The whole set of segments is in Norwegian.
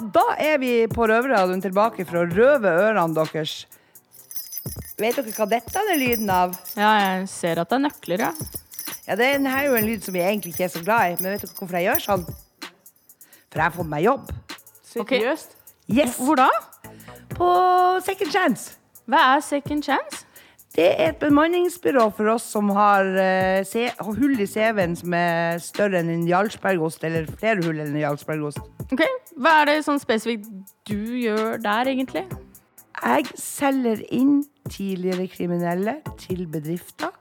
da er vi på Røverradioen tilbake for å røve ørene deres. Vet dere hva dette er lyden av? Ja, jeg ser at det er nøkler, ja. Ja, her er jo en lyd som jeg egentlig ikke er så glad i, men vet dere hvorfor jeg gjør sånn? For jeg har fått meg jobb. Seriøst? Yes! Hvor da? På Second Chance. Hva er second chance? Det er et bemanningsbyrå for oss som har, uh, hull i CV-en som er større enn en Jarlsbergost, eller flere hull enn en Jarlsbergost. Ok, Hva er det sånn spesifikt du gjør der, egentlig? Jeg selger inn tidligere kriminelle til bedrifter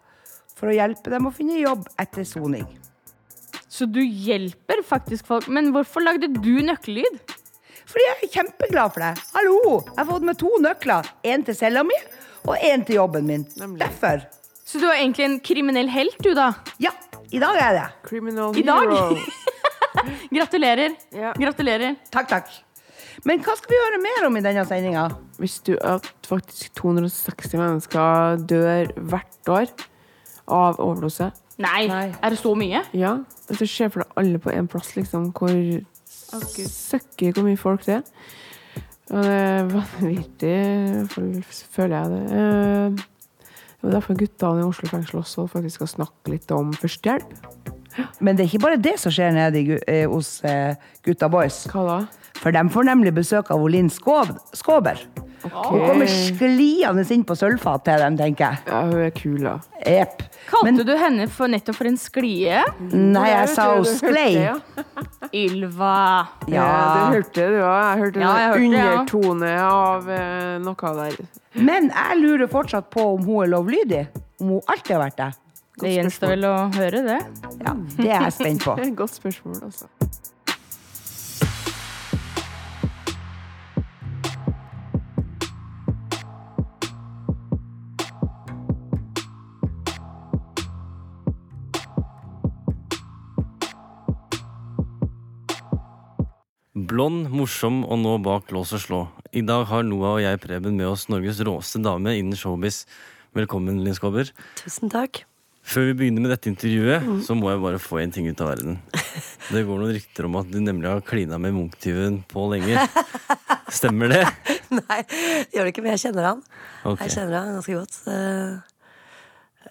for å hjelpe dem å finne jobb etter soning. Så du hjelper faktisk folk. Men hvorfor lagde du nøkkellyd? Fordi jeg er kjempeglad for det. Hallo! Jeg har fått med to nøkler. Én til cella mi, og én til jobben min. Derfor. Så du er egentlig en kriminell helt, du, da? Ja, i dag er jeg det. Criminal I dag? hero. Gratulerer. Ja. Gratulerer. Takk, takk. Men hva skal vi høre mer om i denne sendinga? Visste du at faktisk 260 mennesker dør hvert år av overdose? Nei. Nei. Er det så mye? Ja. Hvis Se for deg alle på én plass, liksom, hvor søkker hvor mye folk det er. Og det er vanvittig, føler jeg det. Eh, Det er derfor guttene i Oslo fengsel også faktisk skal snakke litt om førstehjelp. Men det er ikke bare det som skjer nede eh, hos eh, gutta boys. Hva da? For de får nemlig besøk av Linn Skov Skåber. Hun kommer skliende inn på sølvfat til dem, tenker jeg. Ja, hun er kul, da. Yep. Kalte Men du henne for nettopp for en sklie? nei, jeg sa hun sklei. det, ja. Ylva. Ja, du hørte det, du òg. Jeg hørte Ja, en undertone det, ja. av uh, noe der. Men jeg lurer fortsatt på om hun er lovlydig. Om hun alltid har vært det. Det gjenstår vel å høre det. Ja, Det er jeg spent på. Det godt spørsmål, altså. Blond, morsom og nå bak lås og slå. I dag har Noah og jeg Preben med oss Norges råeste dame innen showbiz. Velkommen, Linn Skåber. Tusen takk. Før vi begynner med dette intervjuet, så må jeg bare få en ting ut av verden. Det går noen rykter om at du nemlig har klina med Munch-tyven Pål Enger. Stemmer det? Nei, det gjør det ikke, men jeg kjenner han. Okay. Jeg kjenner han ganske godt. Eh,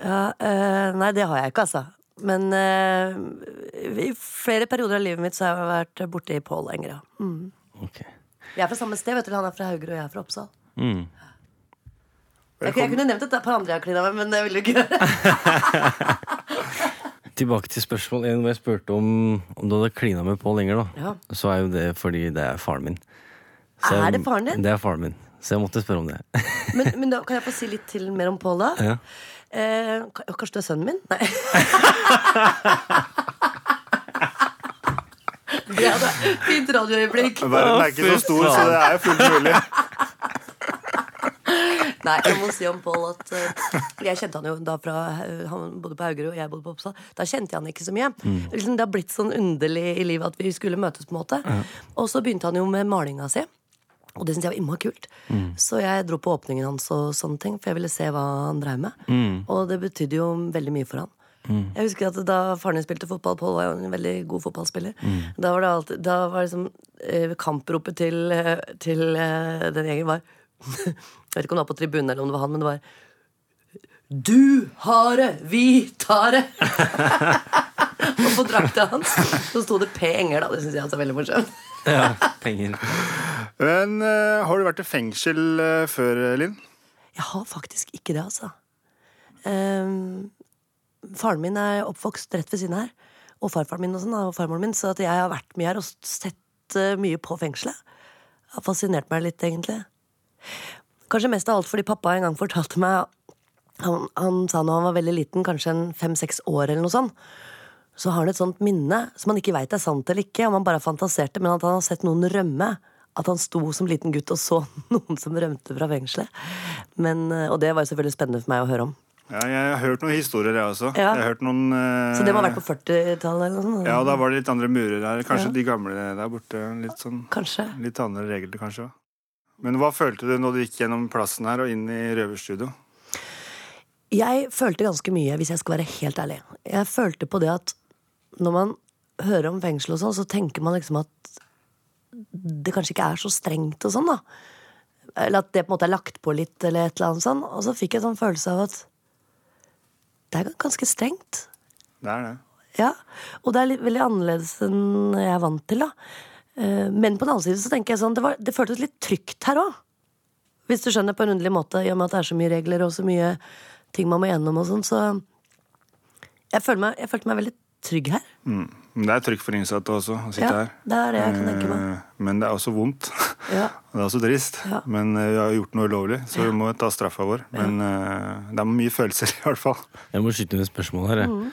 ja, eh, nei, det har jeg ikke, altså. Men uh, i flere perioder av livet mitt så har jeg vært borte i Pål lenger ja. Mm. Okay. Vi er fra samme sted, vet du. Han er fra Haugerud, og jeg er fra Oppsal. Mm. Jeg, jeg kunne nevnt et par andre jeg har klina med, men det vil du ikke gjøre. Tilbake til spørsmål én, hvor jeg spurte om, om du hadde klina med Pål Enger. Ja. Så er jo det fordi det er faren min. Så Er jeg- det faren din? Det er faren min. Så jeg måtte spørre om det. Men, men da kan jeg få si litt til mer om Pål, da? Ja. Eh, kanskje du er sønnen min? Nei. Det hadde fint radioøyeblikk. Verden er ikke så stor, så det er jo fullt mulig. Nei, jeg må si om Pål at uh, Jeg kjente han jo da fra uh, Han bodde på Haugerud, og jeg bodde på Oppsal. Da kjente jeg han ikke så mye. Liksom, det har blitt sånn underlig i livet at vi skulle møtes, på en måte. Og så begynte han jo med malinga si. Og det syntes jeg var innmari kult. Så jeg dro på åpningen hans og sånne ting, for jeg ville se hva han drev med. Og det betydde jo veldig mye for han. Jeg husker at Da faren min spilte fotball, Pål var jo en veldig god fotballspiller. Da var det alltid, da var liksom eh, Kampropet til, eh, til eh, den gjengen var Jeg vet ikke om det var på tribunen eller om det var han, men det var Du har det, vi tar det! og på drakta hans så sto det P. Enger, da. Det syns jeg også er veldig morsomt. Ja, penger. Men uh, har du vært i fengsel uh, før, Linn? Jeg har faktisk ikke det, altså. Um, faren min er oppvokst rett ved siden her. Og farfaren min og sånn, og farmoren min. Så at jeg har vært mye her og sett uh, mye på fengselet. Det har fascinert meg litt, egentlig. Kanskje mest av alt fordi pappa en gang fortalte meg Han, han sa når han var veldig liten, kanskje en fem-seks år eller noe sånt, så har han et sånt minne som han ikke veit er sant eller ikke, om han bare har fantasert det, men at han har sett noen rømme. At han sto som liten gutt og så noen som rømte fra fengselet. Men, eh, og det var jo selvfølgelig spennende for meg å høre om. Ja, jeg har hørt noen historier, jeg også. Ja. Jeg har hørt noen eh, Så det må ha vært på 40-tallet eller noe? Ja, da var det litt andre murer her. Kanskje de gamle der borte. Litt sånn. Litt andre regler, kanskje. Men hva følte du når du gikk gjennom plassen her og inn i røverstudio? Jeg følte ganske mye, hvis jeg skal være helt ærlig. Jeg følte på det at når man hører om fengsel og sånn, så tenker man liksom at det kanskje ikke er så strengt og sånn, da. Eller at det på en måte er lagt på litt, eller et eller annet sånn. Og så fikk jeg en sånn følelse av at det er ganske strengt. Det er det. Ja, og det er litt, veldig annerledes enn jeg er vant til, da. Eh, Men på den annen side så tenker jeg sånn, det, var, det føltes litt trygt her òg. Hvis du skjønner, på en underlig måte, i og med at det er så mye regler og så mye ting man må gjennom og sånn, så jeg, føler meg, jeg følte meg veldig trygg her. Mm. Det er trygt for innsatte også å sitte Ja, her. det er det jeg kan tenke meg. Eh, Men det er også vondt. Ja. Det er også trist. Ja. Men eh, vi har gjort noe ulovlig, så vi må ta straffa vår. Men eh, det er mye følelser, i hvert fall. Jeg må skyte inn et spørsmål her. Mm.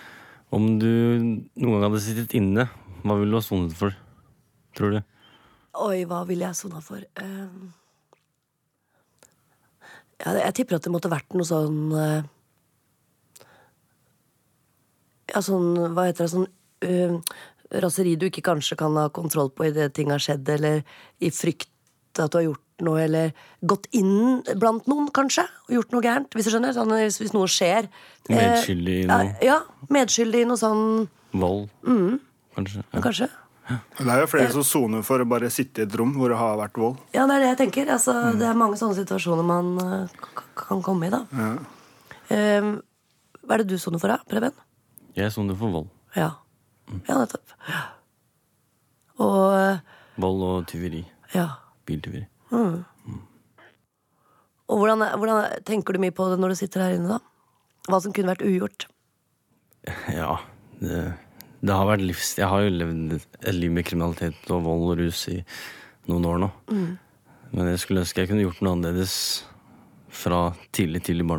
Om du noen gang hadde sittet inne, hva ville du ha sonet for? Tror du? Oi, hva ville jeg sona for? Uh... ja, jeg tipper at det måtte vært noe sånn eh, Ja, sånn Hva heter det? Sånn uh, raseri du ikke kanskje kan ha kontroll på idet ting har skjedd, eller i frykt at du har gjort noe, eller gått inn blant noen, kanskje, og gjort noe gærent. Hvis du skjønner? Sånn, hvis, hvis noe skjer. Eh, Medskyldig i noe? Ja, ja, medskyldig i noe sånn Vold? Kanskje? Ja. Kanskje. Det er jo flere som soner for å bare sitte i et rom hvor det har vært vold. Ja, det er det jeg tenker. Altså, Det er mange sånne situasjoner man eh, kan komme i, da. Ja. Eh, hva er det du soner for, da, Preben? Jeg soner for vold. Ja. Ja, nettopp. Og eh, Vold og tyveri. ja. Biltyveri. Og hvordan, hvordan tenker du mye på det når du sitter her inne, da? Hva som kunne vært ugjort? Ja, det, det har vært livs... Jeg har jo levd et liv med kriminalitet og vold og rus i noen år nå. Men jeg skulle ønske jeg kunne gjort noe annerledes fra tidlig, tidlig i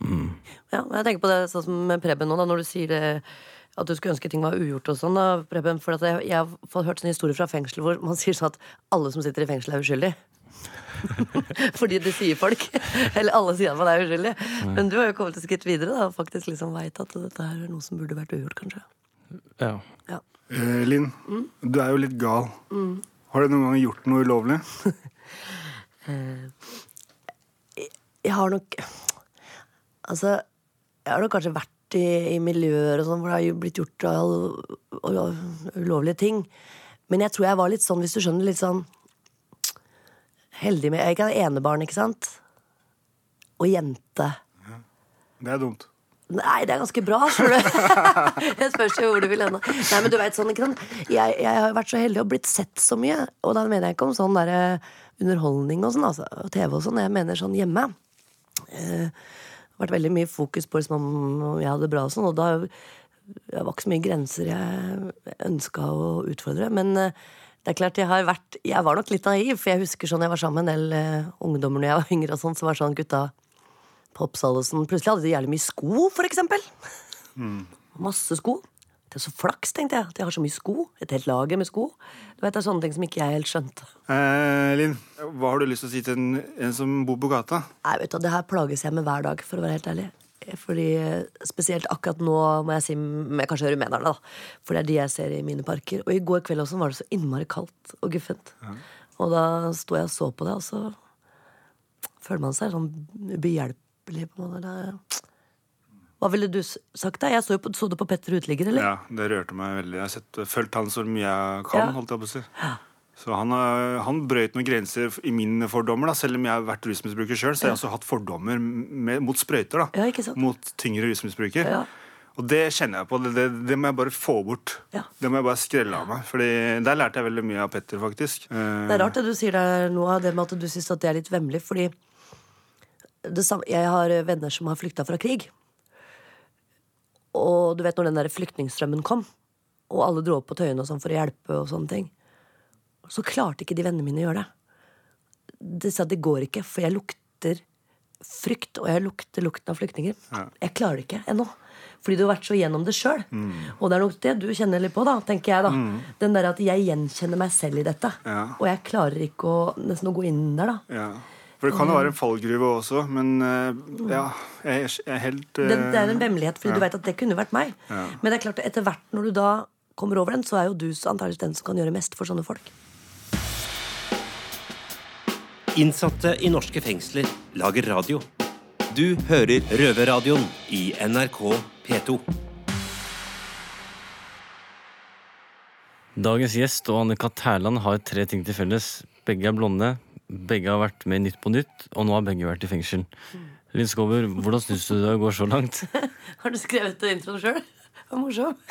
barndommen. Ja, jeg tenker på det sånn som med Preben nå, da, når du sier det, at du skulle ønske ting var ugjort og sånn, da, Preben. For at jeg, jeg har hørt sånne historier fra fengsel hvor man sier sånn at alle som sitter i fengsel, er uskyldige. Fordi det sier folk. Eller alle sier at man er uskyldig. Men du har jo kommet et skritt videre da, og faktisk liksom veit at dette her er noe som burde vært ugjort, kanskje. Ja. Ja. Eh, Linn, Mm. du er jo litt gal. Har du noen gang gjort noe ulovlig? Jeg har nok Altså, jeg har nok kanskje vært i, i miljøer og sånn hvor det har jo blitt gjort all, all, ulovlige ting. Men jeg tror jeg var litt sånn, hvis du skjønner, litt sånn heldig med Jeg er enebarn, ikke sant? Og jente. Det er dumt. Nei, det er ganske bra, tror du. jeg spørs jo hvor du vil ende. Nei, men du vet sånn, ikke? Jeg, jeg har vært så heldig og blitt sett så mye. Og da mener jeg ikke om sånn der underholdning og sånn, altså, og TV og sånn. Jeg mener sånn hjemme. Har vært veldig mye fokus på liksom, om jeg hadde det bra og sånn, og da det var ikke så mye grenser jeg ønska å utfordre. Men eh, det er klart jeg har vært Jeg var nok litt naiv, for jeg husker sånn jeg var sammen med en del eh, ungdommer når jeg var yngre, og sånn, så var sånn gutta på Oppsal og sånn. Plutselig hadde de jævlig mye sko, for eksempel. Masse sko. Det er så flaks, tenkte jeg, at jeg har så mye sko. Et helt lager med sko. Du vet, Det er sånne ting som ikke jeg helt skjønte. Eh, Linn, hva har du lyst til å si til en, en som bor på gata? Nei, vet du, Det her plages jeg med hver dag, for å være helt ærlig. Fordi eh, Spesielt akkurat nå må jeg si med kanskje rumenerne, da. For det er de jeg ser i mine parker. Og i går kveld også var det så innmari kaldt og guffent. Og da sto jeg og så på det, og så føler man seg sånn ubehjelpelig på en måte. Det- Hva ville du sagt, da? Jeg så, på, så det på Petter Uteligger, eller? Ja, det rørte meg veldig. Jeg har fulgt han så mye jeg kan. Ja. holdt jeg på å si. Så han, har- han brøyt noen grenser i mine fordommer. da Selv om jeg har vært rusmisbruker sjøl, så har jeg også hatt fordommer med, mot sprøyter. da Ja? Mot tyngre rusmisbruker. Ja. Og det kjenner jeg på. Det, det, det må jeg bare få bort. Ja. Det må jeg bare skrelle av meg. Fordi Der lærte jeg veldig mye av Petter, faktisk. Eh, Det er rart det du sier der nå, det med at du syns at det er litt vemmelig, fordi det samme, jeg har venner som har flykta fra krig. Og du vet når den der flyktningstrømmen kom, og alle dro opp på Tøyen og sånn for å hjelpe, og sånne ting, så klarte ikke de vennene mine å gjøre det. De sa det går ikke, for jeg lukter frykt, og jeg lukter lukten av flyktninger. Jeg klarer det ikke ennå. Fordi du har vært så gjennom det sjøl. Og det er nok det du kjenner litt på, da, tenker jeg. da Den der at jeg gjenkjenner meg selv i dette. Ja. Og jeg klarer ikke å nesten å gå inn der, da. ja. For det kan jo være en fallgruve også, men eh, ja, jeg, er- jeg er helt Det, eh, det er en vemmelighet, fordi ja. du vet at det kunne vært meg. Ja. Men det er klart, etter hvert når du da kommer over den, så er jo du antakeligvis den som kan gjøre mest for sånne folk. Innsatte i norske fengsler lager radio. Du hører Røverradioen i NRK P2. Dagens gjest og Anne-Kat. Hærland har tre ting til felles. Begge er blonde, begge har vært med i Nytt på Nytt, og nå har begge vært i fengsel. Linn Skåber, hvordan syns du det går så langt? Har du skrevet introen sjøl? Det var morsom.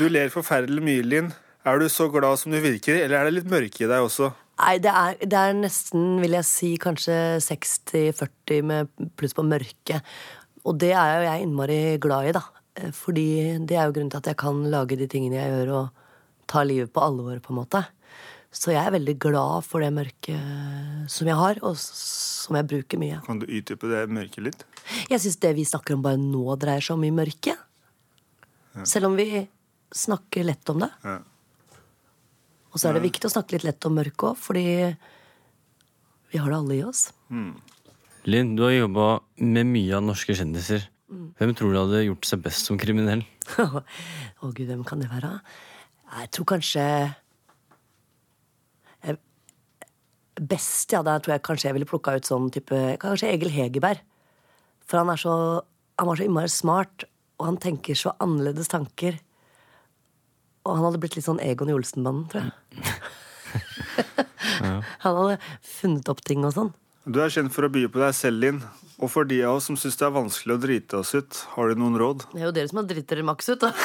Du ler forferdelig mye, Linn. Er du så glad som du virker, eller er det litt mørke i deg også? Nei, det er, det er nesten, vil jeg si, kanskje 60-40 med pluss på mørke. Og det er jo jeg innmari glad i, da. Eh, Fordi det er jo grunnen til at jeg kan lage de tingene jeg gjør, og ta livet på alvor, på en måte. Så jeg er veldig glad for det mørket som jeg har, og som jeg bruker mye. Kan du utdype det mørket litt? Jeg syns det vi snakker om bare nå, dreier seg om i mørket. Selv om vi snakker lett om det. Ja. Og så er det viktig å snakke litt lett om mørket òg, fordi vi har det alle i oss. Linn, du har jobba med mye av norske kjendiser. Hvem tror du hadde gjort seg best som kriminell? Å gud, hvem kan det være? Jeg tror kanskje eh, Best, ja. Da tror jeg kanskje jeg ville plukka ut sånn type Kanskje Egil Hegerberg. For han er så Han var så innmari smart, og han tenker så annerledes tanker. Og han hadde blitt litt sånn Egon i Olsenbanden, tror jeg. Han hadde funnet opp ting og sånn. Du er kjent for å by på deg selv, Linn. Og for de av oss som syns det er vanskelig å drite oss ut, har du noen råd? Det er jo dere som har dritt dere maks ut, da.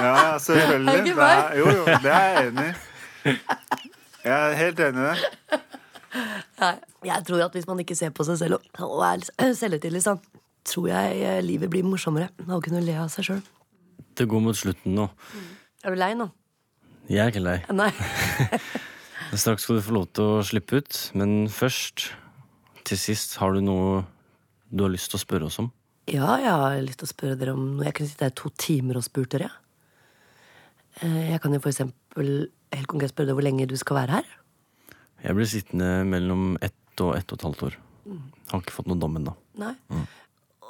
Ja, selvfølgelig. Det er, jo, jo, det er jeg enig i. Jeg er helt enig i det. Nei, jeg tror at hvis man ikke ser på seg selv og, er selvhøytidelig, sånn, tror jeg eh, livet blir morsommere av å kunne le av seg sjøl. Det går mot slutten nå. Er du lei nå? Jeg er ikke lei. Nei. Straks skal du få lov til å slippe ut, men først, til sist, har du noe du har lyst til å spørre oss om? Ja, jeg har lyst til å spørre dere om noe. Jeg kunne sitte her i to timer og spurt dere. Eh, Jeg kan jo for eksempel helt konkret spørre deg hvor lenge du skal være her. Jeg blir sittende mellom ett og ett og et halvt år. Har ikke fått noen dom ennå. Nei.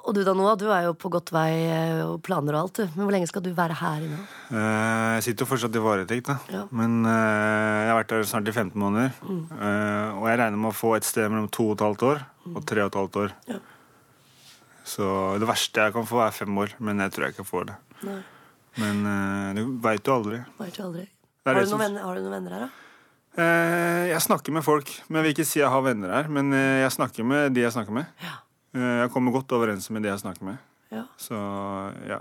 Og du da, Noah, du er jo på godt vei eh, og planer og alt, du. Men hvor lenge skal du være her inne? Eh, Jeg sitter jo fortsatt i varetekt, da. Ja. Men eh, jeg har vært her snart i 15 måneder. Eh, og jeg regner med å få et sted mellom to og et halvt år og tre og et halvt år. Ja. Så det verste jeg kan få, er fem år, men jeg tror jeg ikke får det. Nei. Men du veit jo aldri. Vet jo aldri. Det er Har det du, som- noen venner, har du noen venner her, da? Eh, jeg snakker med folk, men jeg vil ikke si jeg har venner her. Men eh, jeg snakker med de jeg snakker med. Ja. Eh, jeg kommer godt overens med de jeg snakker med. Ja. Så ja.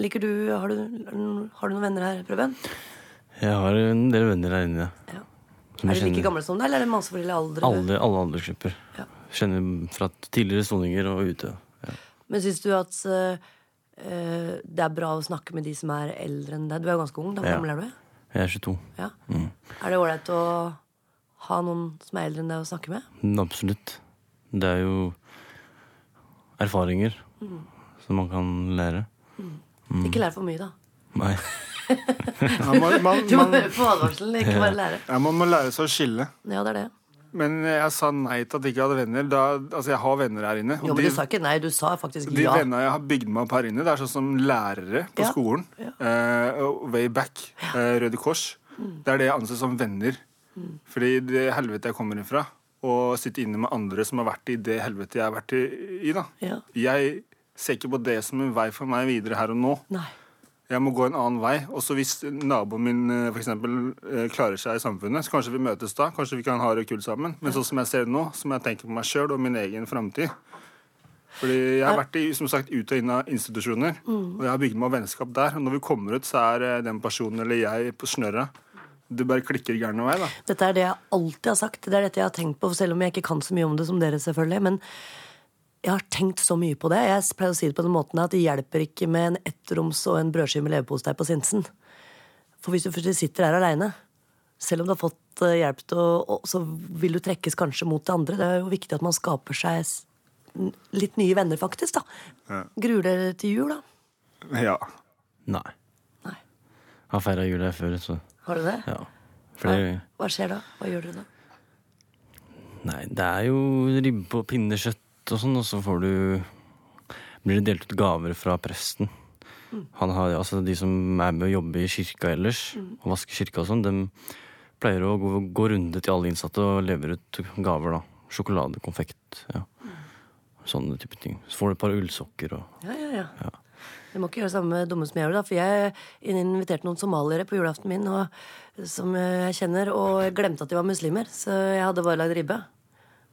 Liker du Har du, har du noen venner her, Preben? Jeg har en del venner her inne. Ja. Er de like gamle som deg, eller er det masse forskjellige aldre? Alle, alle aldersgrupper. Ja. Kjenner fra tidligere soninger og ute. Ja. Men syns du at eh, eh, det er bra å snakke med de som er eldre enn deg? Du er jo ganske ung. da, Hvor Ja. gammel er du? Jeg er 22. Ja. Er det ålreit å ha noen som er eldre enn deg å snakke med? Absolutt. Det er jo erfaringer som man kan lære. Ikke lære for mye, da. Nei. Ja, man, man, Du må man, høre på advarselen, ikke bare lære. ja, man må lære seg å skille. Ja, det er det. Men jeg sa nei til at jeg ikke hadde venner. Da, altså, jeg har venner her inne. og Jo, men de- du sa ikke nei, du sa faktisk De ja. vennene jeg har bygd meg opp her inne, det er sånn som lærere på Ja. skolen. Ja. Uh, Way Back, Uh, Røde Kors. Mm. Det er det jeg anser som venner. Fordi det helvete jeg kommer ifra, og sitte inne med andre som har vært i det helvetet jeg har vært i, i da. Ja. Jeg ser ikke på det som en vei for meg videre her og nå. Nei. Jeg må gå en annen vei. Også hvis naboen min eh, for eksempel, eh, klarer seg i samfunnet, så kanskje vi møtes da. Kanskje vi kan ha det kult sammen. Men sånn som jeg ser det nå, så må jeg tenke på meg sjøl og min egen framtid. Fordi jeg har vært i, som sagt, ut og inn av institusjoner, og jeg har bygd meg vennskap der. Og når vi kommer ut, så er eh, den personen eller jeg på snørra. du bare klikker gæren vei, da. Dette er det jeg alltid har sagt. Det er dette jeg har tenkt på, selv om jeg ikke kan så mye om det som dere, selvfølgelig. Men jeg har tenkt så mye på det. Jeg pleier å si det på den måten at det hjelper ikke med en ettroms og en brødskive med leverpostei på Sinsen. For hvis du først sitter her aleine, selv om du har fått eh, hjelp til å å- Så vil du trekkes kanskje mot det andre. Det er jo viktig at man skaper seg litt nye venner, faktisk. da. Ja. Gruer dere til jul, da? Ja. Nei. Nei. Har feira jul her før, så Har du det? ja. Flere, hva skjer da? Hva gjør dere da? nei, det er jo ribbe og pinnekjøtt og sånn, og så får du Blir det delt ut gaver fra presten. Han har, altså De som er med å jobbe i kirka ellers, og vaske kirka og sånn, de pleier å gå, gå runde til alle innsatte og lever ut gaver, da. Sjokolade, konfekt. ja. Sånne type ting. Så får du et par ullsokker og Ja, ja, ja. Jeg må ikke gjøre det samme dumme som jeg gjorde, da. For jeg inviterte noen somaliere på julaften min og, som jeg kjenner, og jeg glemte at de var muslimer. Så jeg hadde bare lagd ribbe.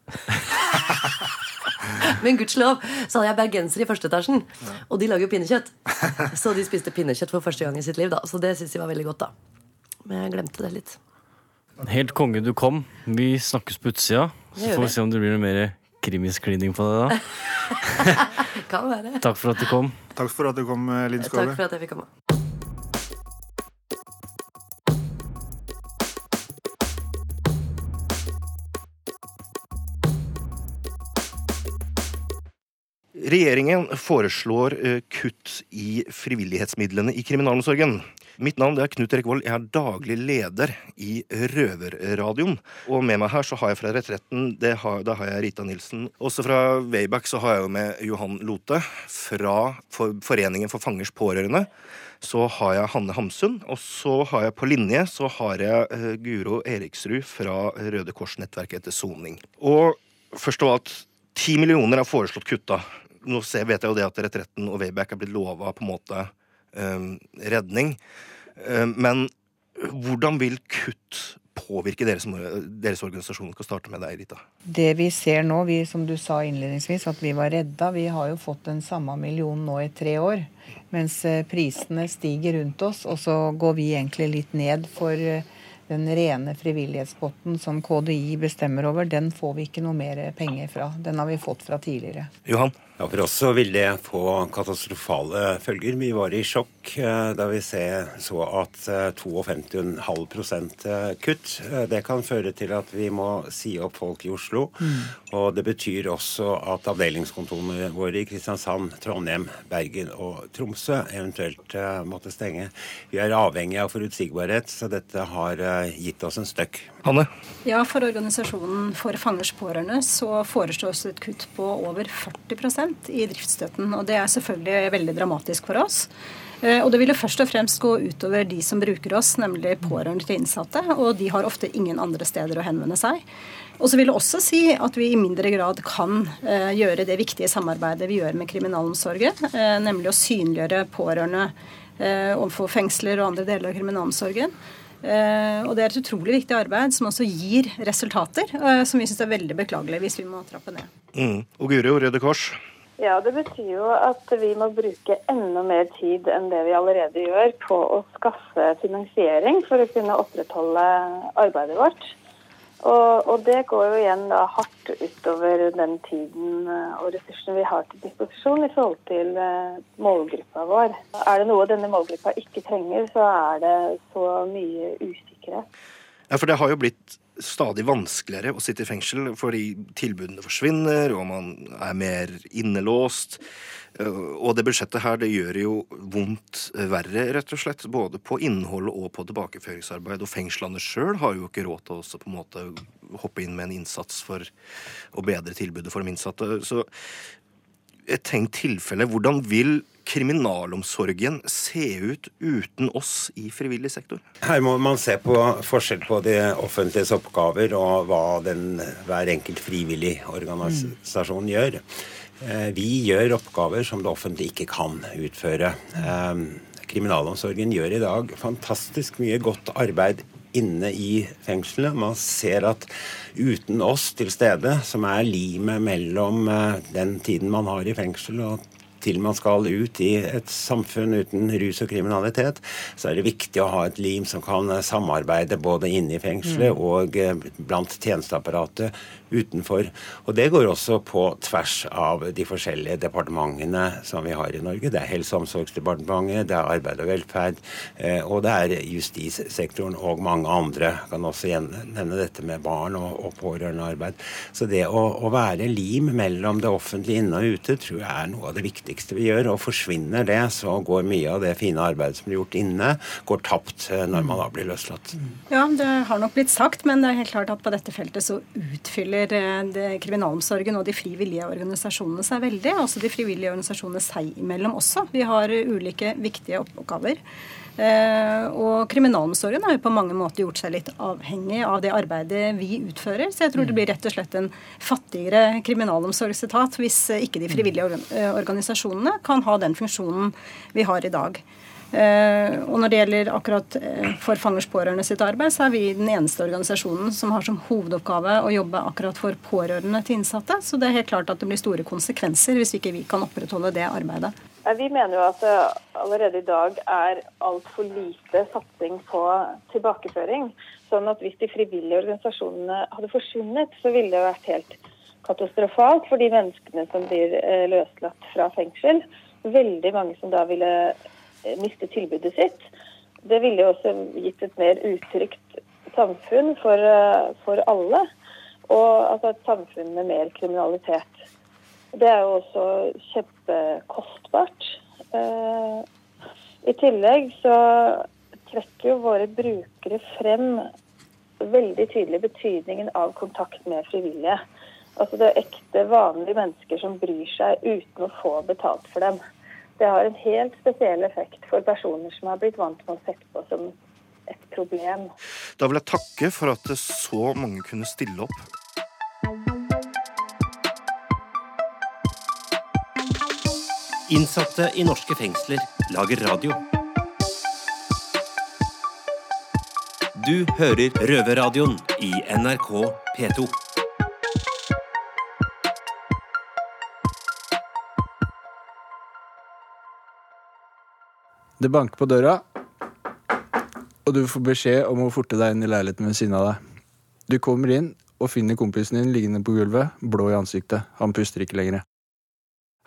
Men gudskjelov så hadde jeg bergenser i første etasjen, og de lager jo pinnekjøtt. Så de spiste pinnekjøtt for første gang i sitt liv, da. Så det syns de var veldig godt, da. Men jeg glemte det litt. Helt konge du kom. Vi snakkes på utsida. Så får vi. se om det blir noe mer krimiskliding på det da. Kan være. Takk for at du kom. Takk for at du kom, Linn Takk for at jeg fikk komme. Regjeringen foreslår eh, kutt i frivillighetsmidlene i kriminalomsorgen. Mitt navn er Knut Erik Vold. Jeg er daglig leder i Røverradioen. Og med meg her så har jeg fra Retretten det har, Da har jeg Rita Nilsen. Også fra Wayback så har jeg jo med Johan Lote. Fra Foreningen for fangers pårørende så har jeg Hanne Hamsun. Og så har jeg på linje så har jeg eh, Guro Eriksrud fra Røde Kors-nettverket etter soning. Og først av alt, ti millioner er foreslått kutta. Nå ser, vet jeg jo det at Retretten og Wayback er blitt lova på en måte um, redning. Um, men hvordan vil kutt påvirke deres, deres organisasjon? Skal starte med deg, Rita. Det vi ser nå, vi, som du sa innledningsvis, at vi var redda. Vi har jo fått den samme millionen nå i tre år. Mens eh, prisene stiger rundt oss, og så går vi egentlig litt ned for den rene frivillighetspotten som KDI bestemmer over, den får vi ikke noe mer penger fra. Den har vi fått fra tidligere. Johan? Ja, For oss så vil det få katastrofale følger. Vi var i sjokk eh, da vi så at eh, 52,5 eh, kutt. eh, Det kan føre til at vi må si opp folk i Oslo. Og det betyr også at avdelingskontorene våre i Kristiansand, Trondheim, Bergen og Tromsø eventuelt måtte stenge. Vi er avhengig av forutsigbarhet, så dette har gitt oss en støkk. Hanne? Ja, For organisasjonen For fangers pårørende så foreslås et kutt på over 40% i driftsstøtten. og Det er selvfølgelig veldig dramatisk for oss. Eh, Og det vil jo først og fremst gå utover de som bruker oss, nemlig pårørende til innsatte. Og de har ofte ingen andre steder å henvende seg. Og så vil det også si at vi i mindre grad kan eh, gjøre det viktige samarbeidet vi gjør med kriminalomsorgen, eh, nemlig å synliggjøre pårørende overfor fengsler og andre deler av kriminalomsorgen. Eh, og det er et utrolig viktig arbeid som også gir resultater, eh, som vi syns er veldig beklagelig hvis vi må trappe ned. Mm. Og Guro, Røde Kors? Ja, Det betyr jo at vi må bruke enda mer tid enn det vi allerede gjør på å skaffe finansiering for å kunne opprettholde arbeidet vårt. Og, og det går jo igjen da hardt utover den tiden eh, og ressursene vi har til disposisjon i forhold til eh, målgruppa vår. Er det noe denne målgruppa ikke trenger, så er det så mye usikkerhet. Ja, for det har jo blitt stadig vanskeligere å sitte i fengsel fordi tilbudene forsvinner, og man er mer innelåst. Eh, Og det budsjettet her det gjør jo vondt verre, rett og slett. Både på innhold og på tilbakeføringsarbeid. Og fengslene sjøl har jo ikke råd til å på en måte hoppe inn med en innsats for å bedre tilbudet for de innsatte. Så et tenkt tilfelle, hvordan vil kriminalomsorgen se ut uten oss i frivillig sektor? Her må man se på forskjell på det offentliges oppgaver og hva den, hver enkelt frivillig organisasjon gjør. Eh, Vi gjør oppgaver som det offentlige ikke kan utføre. Eh, Kriminalomsorgen gjør i dag fantastisk mye godt arbeid inne i fengselet. Man ser at uten oss til stede, som er limet mellom eh, den tiden man har i fengsel og til man skal ut i et samfunn uten rus og kriminalitet, så er det viktig å ha et lim som kan samarbeide både inne i fengselet Mm. og eh, blant tjenesteapparatet utenfor. Og det går også på tvers av de forskjellige departementene som vi har i Norge. Det er Helse- og omsorgsdepartementet, det er Arbeid og velferd, eh, og det er justissektoren og mange andre. Jeg kan også nevne dette med barn og, og pårørendearbeid. Så det å, å være lim mellom det offentlige inne og ute tror jeg er noe av det viktigste vi gjør. Og forsvinner det, så går mye av det fine arbeidet som blir gjort inne, går tapt eh, når man da blir løslatt. Ja, det har nok blitt sagt, men det er helt klart at på dette feltet så utfyller eh, kriminalomsorgen og de frivillige organisasjonene seg veldig. Også de frivillige organisasjonene seg imellom også. Vi har ulike viktige oppgaver. Eh, og kriminalomsorgen har jo på mange måter gjort seg litt avhengig av det arbeidet vi utfører. Så jeg tror det blir rett og slett en fattigere kriminalomsorgsetat hvis eh, ikke de frivillige eh, organisasjonene kan ha den funksjonen vi har i dag. Uh, og når det gjelder akkurat uh, for fangers pårørende sitt arbeid, så er vi den eneste organisasjonen som har som hovedoppgave å jobbe akkurat for pårørende til innsatte. Så det er helt klart at det blir store konsekvenser hvis ikke vi kan opprettholde det arbeidet. Vi mener jo at det allerede i dag er altfor lite satsing på tilbakeføring. Sånn at hvis de frivillige organisasjonene hadde forsvunnet, så ville det vært helt katastrofalt for de menneskene som blir eh, løslatt fra fengsel. Veldig mange som da ville eh, miste tilbudet sitt. Det ville jo også gitt et mer utrygt samfunn for, eh, for alle. Og altså et samfunn med mer kriminalitet. Det er jo også kjempekostbart. Eh, I tillegg så trekker jo våre brukere frem veldig tydelig betydningen av kontakt med frivillige. Altså det er ekte, vanlige mennesker som bryr seg uten å få betalt for dem. Det har en helt spesiell effekt for personer som har blitt vant med å sette på som et problem. Da vil jeg takke for at så mange kunne stille opp. Innsatte i norske fengsler lager radio. Du hører Røverradioen i NRK P2. Det banker på døra, og du får beskjed om å forte deg inn i leiligheten ved siden av deg. Du kommer inn og finner kompisen din liggende på gulvet, blå i ansiktet. Han puster ikke lenger.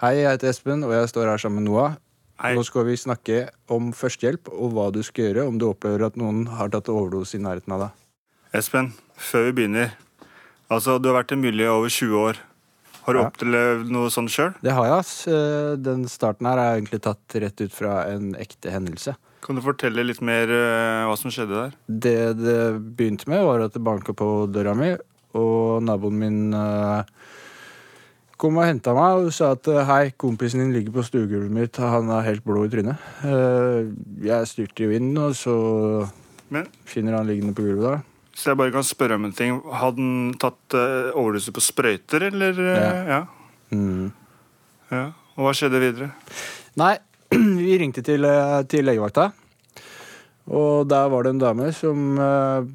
Hei, jeg heter Espen, og jeg står her sammen med Noah. Nå skal vi snakke om førstehjelp og hva du skal gjøre om du opplever at noen har tatt overdose i nærheten av deg. Espen, før vi begynner. Altså, Du har vært en miljøet over 20 år. Har du Ja. opplevd noe sånt sjøl? Det har jeg, ass. Eh, Den starten her er egentlig tatt rett ut fra en ekte hendelse. Kan du fortelle litt mer uh, hva som skjedde der? Det det begynte med, var at det banka på døra mi, og naboen min eh, kom og henta meg og sa at eh, hei, kompisen din ligger på stuegulvet mitt, han er helt blå i trynet. Eh, jeg styrte jo inn, og så Men- finner han liggende på gulvet der. Så jeg bare kan spørre om en ting. Hadde han tatt uh, overdose på sprøyter, eller? Ja. ja. Mm. ja. Og hva skjedde videre? Nei, vi ringte til, eh, til legevakta. Og der var det en dame som eh,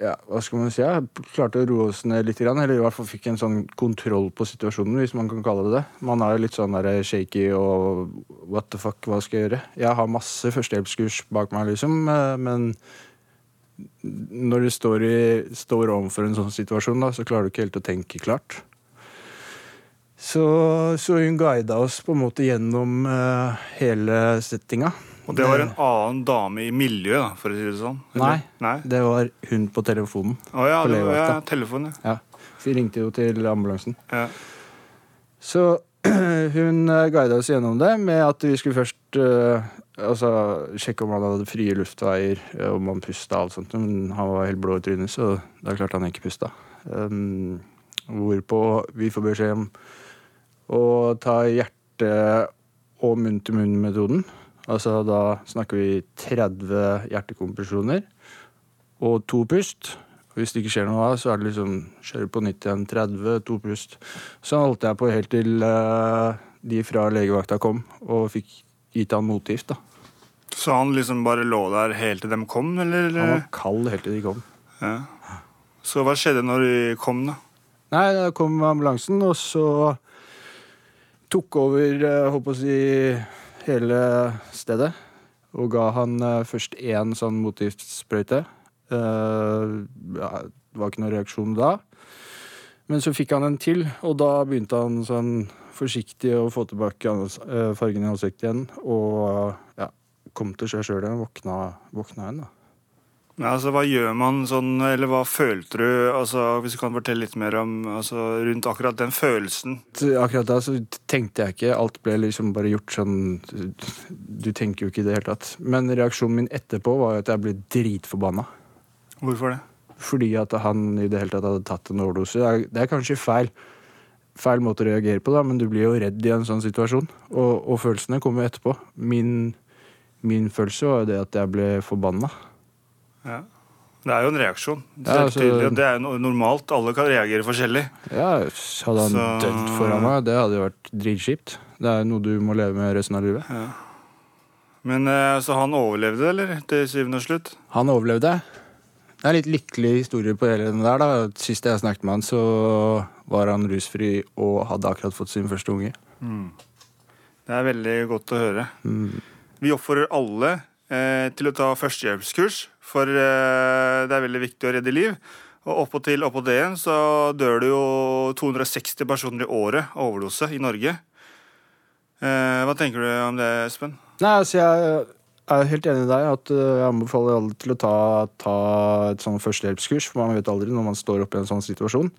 ja, hva skal man si, ja, klarte å roe oss ned litt. Eller i hvert fall fikk en sånn kontroll på situasjonen, hvis man kan kalle det det. Man er jo litt sånn der shaky og what the fuck, hva skal jeg gjøre? Jeg har masse førstehjelpskurs bak meg, liksom, eh, men når du står, i, står overfor en sånn situasjon, da, så klarer du ikke helt å tenke klart. Så, så hun guida oss på en måte gjennom uh, hele settinga. Og det var en annen dame i miljøet, for å si det sånn? Nei. Nei? det var hun på telefonen. Å ja, det var, ja, telefonen, telefon, ja. Ja, Vi ringte jo til ambulansen. Ja. Så hun eh, guida oss gjennom det med at vi skulle først uh, altså, sjekke om han hadde frie luftveier, om han pusta og alt sånt. Men han var helt blå i trynet, så da klarte han ikke pusta. Um, hvorpå vi får beskjed om å ta hjerte- og munn-til-munn-metoden. Altså da snakker vi 30 hjertekompresjoner og to pust. Hvis det ikke skjer noe så er det liksom kjøre på nytt igjen. 30, to pust. Så holdt jeg på helt til eh, de fra legevakta kom og fikk gitt han motgift. da. Så han liksom bare lå der helt til dem kom, eller? Han var kald helt til de kom. Ja. Så hva skjedde når de kom, da? Nei, da kom ambulansen, og så tok over håper holdt å hele stedet. Og ga han eh, først én sånn motgiftsprøyte. Eh, ja, det var ikke noen reaksjon da. Men så fikk han en til, og da begynte han sånn forsiktig å få tilbake eh, fargen i ansiktet igjen. Og ja, kom til seg sjøl igjen. Våkna igjen, da. Ja, altså, hva gjør man sånn, eller hva følte du, altså, hvis du kan fortelle litt mer om, altså, rundt akkurat den følelsen? Akkurat da så tenkte jeg ikke. Alt ble liksom bare gjort sånn Du tenker jo ikke i det hele tatt. Men reaksjonen min etterpå var jo at jeg ble dritforbanna. Hvorfor det? Fordi at han i det hele tatt hadde tatt en overdose. Det er, det er kanskje feil. Feil måte å reagere på, da, men du blir jo redd i en sånn situasjon. Og, og følelsene kommer jo etterpå. Min, Min følelse var jo det at jeg ble forbanna. Ja. Det er jo en reaksjon. Det Ja, er, altså- det er no- normalt. Alle kan reagere forskjellig. Ja, hadde han Så- dødd foran meg, det hadde jo vært dritkjipt. Det er noe du må leve med resten av livet. Men eh, Så han overlevde, eller? Til syvende og slutt? Han overlevde. Det er en litt lykkelig historie på hele den der. da. Sist jeg snakket med han, så var han rusfri og hadde akkurat fått sin første unge. Det er veldig godt å høre. Mm. Vi oppfordrer alle til å ta førstehjelpskurs, for eh, det er veldig viktig å redde liv. Og oppåtil oppå det igjen så dør det jo 260 personer i året av overdose i Norge. Eh, hva tenker du om det, Espen? Nei, altså jeg er helt enig i deg at jeg anbefaler alle til å ta, ta et sånn førstehjelpskurs, for man vet aldri når man står oppe i en sånn situasjon.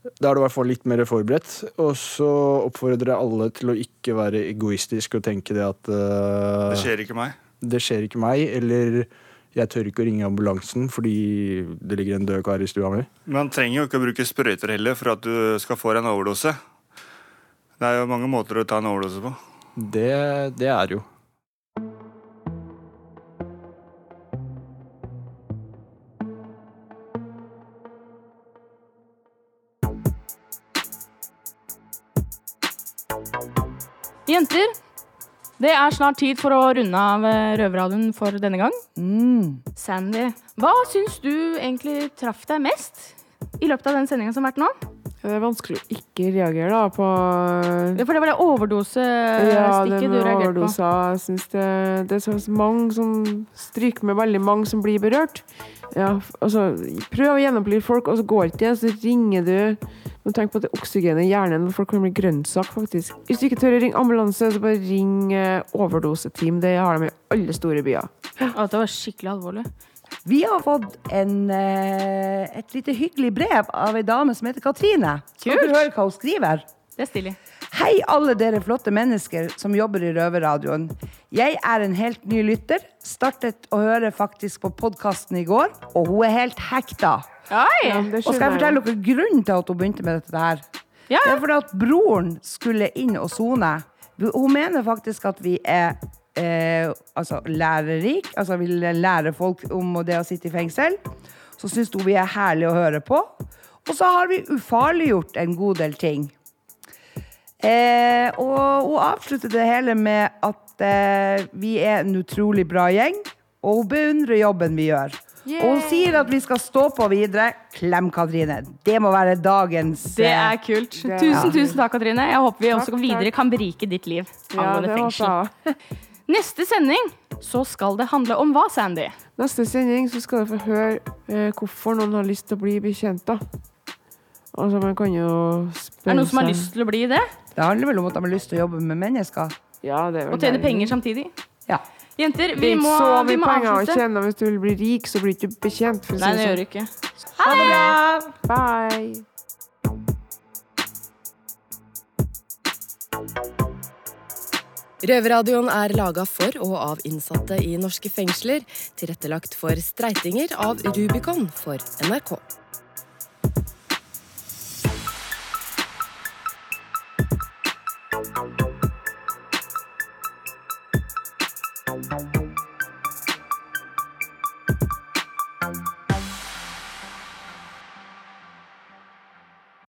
Da er du i hvert fall litt mer forberedt. Og så oppfordrer jeg alle til å ikke være egoistisk og tenke det at uh, Det skjer ikke meg. Det skjer ikke meg, eller jeg tør ikke å ringe ambulansen fordi det ligger en død kar i stua mi. Man trenger jo ikke å bruke sprøyter heller for at du skal få en overdose. Det er jo mange måter å ta en overdose på. Det, det er jo. Jenter, det er snart tid for å runde av eh, Røverradioen for denne gang. Sandy, hva syns du egentlig traff deg mest i løpet av den sendinga som har vært nå? Det er vanskelig å ikke reagere da på Ja, For det var det overdosestikket Ja, det du reagerte reagerte på. Jeg synes det, det er så mange som stryker med veldig mange som blir berørt. Ja, altså, prøv å gjennomføre folk, og så går ikke det, så ringer du. Men tenk på at det oksygenet i hjernen, hvor folk kan bli grønnsak, faktisk. Hvis du ikke tør å ringe ambulanse, så bare ring eh, overdoseteam. Det har de i alle store byer. Ja, det var skikkelig alvorlig. Vi har fått en, eh, et lite hyggelig brev av ei dame som heter Katrine. Skal dere høre hva hun skriver? Det er stilig. Hei, alle dere flotte mennesker som jobber i Røverradioen. Jeg er en helt ny lytter. Startet å høre faktisk på podkasten i går, og hun er helt hekta. Oi! Og skal jeg fortelle dere grunnen til at hun begynte med dette her? Ja. Det er fordi at broren skulle inn og sone. Hun mener faktisk at vi er eh, altså lærerik, altså vil lære folk om det å sitte i fengsel. Så syns hun vi er herlige å høre på. Og så har vi ufarliggjort en god del ting. Eh, og hun avslutter det hele med at eh, vi er en utrolig bra gjeng, og hun beundrer jobben vi gjør. Og hun sier at vi skal stå på videre. Klem, Katrine. Det må være dagens Det eh, er kult. Det- Tusen, Ja. tusen takk, Katrine. Jeg håper vi også Takk, videre takk. kan berike ditt liv angående ja, fengsel. Neste sending så skal det handle om hva, Sandy? Neste sending så skal du få høre eh, hvorfor noen har lyst til å bli bekjent. Altså, man kan jo spørre Er det noen som har lyst til å bli det? Det handler vel om at de har lyst til å jobbe med mennesker. Ja, det er vel Og tjene penger samtidig? Ja. Jenter, Det vi er ikke må, så vi mye må penger å avslutte. tjene. Hvis du vil bli rik, så blir du ikke bekjent. For å Nei, det gjør sånn. du ikke. Ha det bra! Bye. Røverradioen er laga for og av innsatte i norske fengsler. Tilrettelagt for streitinger av Rubicon for NRK.